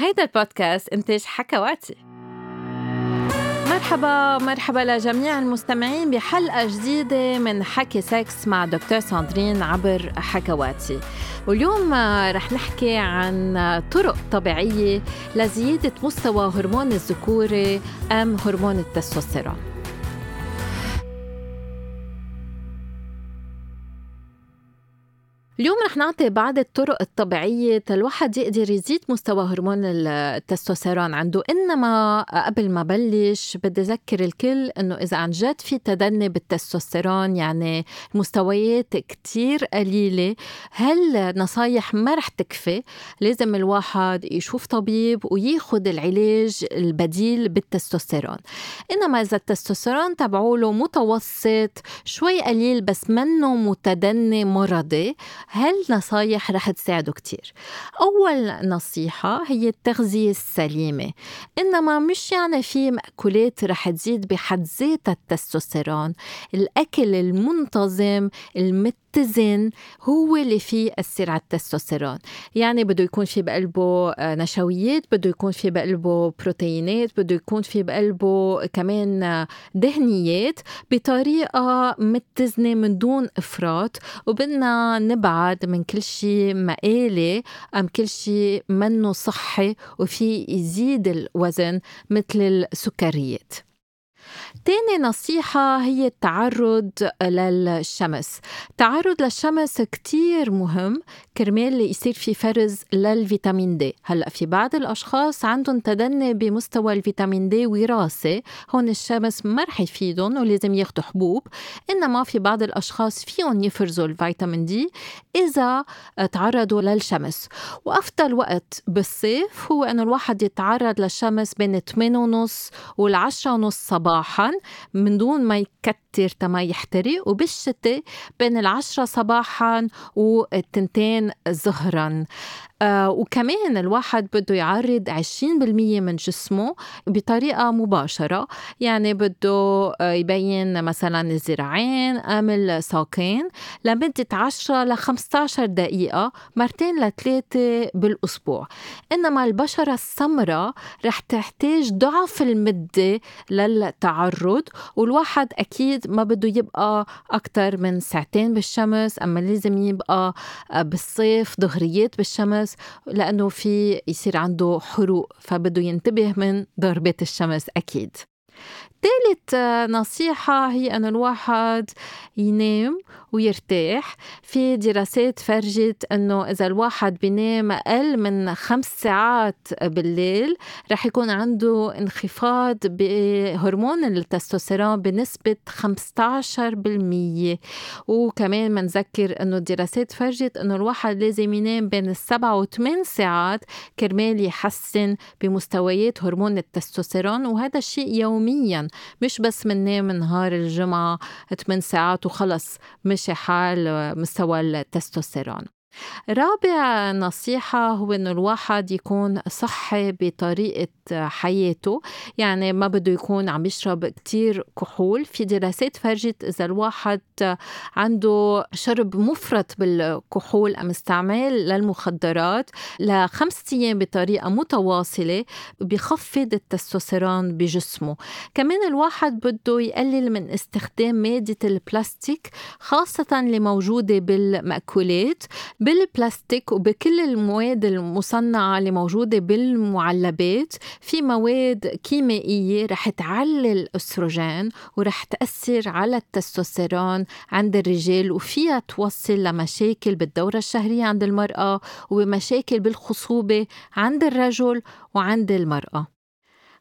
هيدا البودكاست إنتاج حكواتي. مرحبا مرحبا لجميع المستمعين بحلقة جديدة من حكي سكس مع دكتور ساندرين عبر حكواتي. واليوم رح نحكي عن طرق طبيعية لزيادة مستوى هرمون الذكورة أم هرمون التستوستيرون. اليوم رح نعطي بعض الطرق الطبيعية الواحد يقدر يزيد مستوى هرمون التستوستيرون عنده. إنما قبل ما بلش بدي أذكر الكل إنه إذا عن جد في تدني بالتستوستيرون يعني مستويات كتير قليلة هالنصايح ما رح تكفي؟ لازم الواحد يشوف طبيب وياخد العلاج البديل بالتستوستيرون. إنما إذا التستوستيرون تبعوله متوسط شوي قليل بس منه متدني مرضي. هالنصايح رح تساعده كتير؟ أول نصيحة هي التغذية السليمة إنما مش يعني في مأكولات رح تزيد بحد ذاتها التستوستيرون الأكل المنتظم المت المتزن هو اللي فيه يأثر على التستوستيرون. يعني بده يكون في بقلبه آه، نشويات بده يكون في بقلبه بروتينات بده يكون في بقلبه كمان آه، دهنيات بطريقة متزنة من دون إفراط. وبدنا نبعد من كل شيء مقالي أم كل شيء منه صحي وفي يزيد الوزن مثل السكريات. تاني نصيحة هي التعرض للشمس. التعرض للشمس كتير مهم كرمال يصير في فرز للفيتامين دي. هلأ في بعض الأشخاص عندهم تدني بمستوى الفيتامين دي وراثي هون الشمس ما رح يفيدهم ولازم ياخدوا حبوب. إنما في بعض الأشخاص فيهم يفرزوا الفيتامين دي إذا تعرضوا للشمس. وأفضل وقت بالصيف هو أنه الواحد يتعرض للشمس بين 8 ونص والعشرة ونص صباحا من دون ما يكتر تما يحترق وبالشتاء بين العشرة صباحا والتنتين ظهرا. آه وكمان الواحد بده يعرض 20% من جسمه بطريقة مباشرة. يعني بده آه، يبين مثلا الذراعين أم الساقين لمدة 10 ل 15 دقيقة مرتين لثلاثة بالأسبوع. إنما البشرة السمراء رح تحتاج ضعف المدة للتعرض والواحد أكيد ما بده يبقى أكتر من ساعتين بالشمس أما لازم يبقى آه، بالصيف ظهريات بالشمس. الشمس لأنه في يصير عنده حروق فبده ينتبه من ضربات الشمس أكيد. ثالث نصيحة هي أن الواحد ينام ويرتاح. في دراسات فرجت أنه إذا الواحد بينام أقل من خمس ساعات بالليل رح يكون عنده انخفاض بهرمون التستوستيرون بنسبة 15% وكمان منذكر أنه الدراسات فرجت أنه الواحد لازم ينام بين السبع وثمان ساعات كرمال يحسن بمستويات هرمون التستوستيرون وهذا الشيء يوميا مش بس مننام نهار الجمعة 8 ساعات وخلص مشي حال مستوى التستوستيرون؟ رابع نصيحة هو إنه الواحد يكون صحي بطريقة حياته. يعني ما بده يكون عم يشرب كتير كحول. في دراسات فرجت إذا الواحد عنده شرب مفرط بالكحول أم استعمال للمخدرات لخمسة أيام بطريقة متواصلة بيخفض التستوستيرون بجسمه. كمان الواحد بده يقلل من استخدام مادة البلاستيك خاصة اللي موجودة بالمأكولات. بالبلاستيك وبكل المواد المصنعة اللي موجودة بالمعلبات في مواد كيميائية رح تعلي الأستروجين ورح تأثر على التستوستيرون عند الرجال وفيها توصل لمشاكل بالدورة الشهرية عند المرأة ومشاكل بالخصوبة عند الرجل وعند المرأة.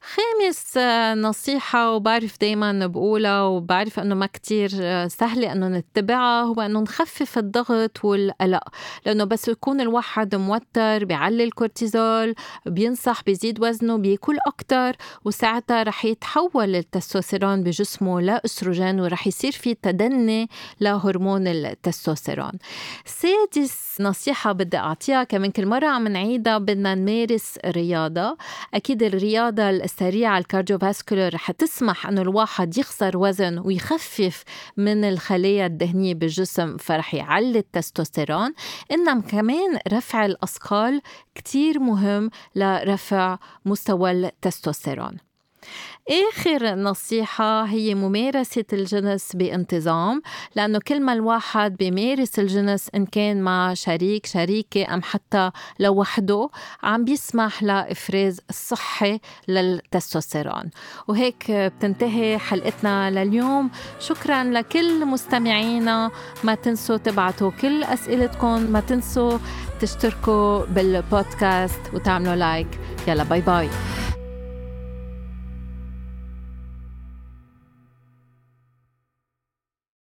خامس نصيحة وبعرف دايما بقولها وبعرف إنه ما كتير سهلة إنه نتبعها هو إنه نخفف الضغط والقلق. لأنه بس يكون الواحد موتر بيعلي الكورتيزول بينصح بيزيد وزنه بياكل أكتر وساعتها رح يتحول التستوستيرون بجسمه لأستروجين ورح يصير في تدني لهرمون التستوستيرون. سادس نصيحة بدي أعطيها كمان كل مرة عم نعيدها بدنا نمارس رياضة. أكيد الرياضة السريعة الكارديوفاسكولار رح تسمح أنه الواحد يخسر وزن ويخفف من الخلايا الدهنية بالجسم فرح يعلي التستوستيرون. إنما كمان رفع الأثقال كتير مهم لرفع مستوى التستوستيرون. آخر نصيحة هي ممارسة الجنس بانتظام لأنه كل ما الواحد بيمارس الجنس إن كان مع شريك شريكة أم حتى لوحده عم بيسمح لإفراز الصحي للتستوستيرون. وهيك بتنتهي حلقتنا لليوم. شكرا لكل مستمعينا. ما تنسوا تبعتوا كل أسئلتكم. ما تنسوا تشتركوا بالبودكاست وتعملوا like. يلا bye bye.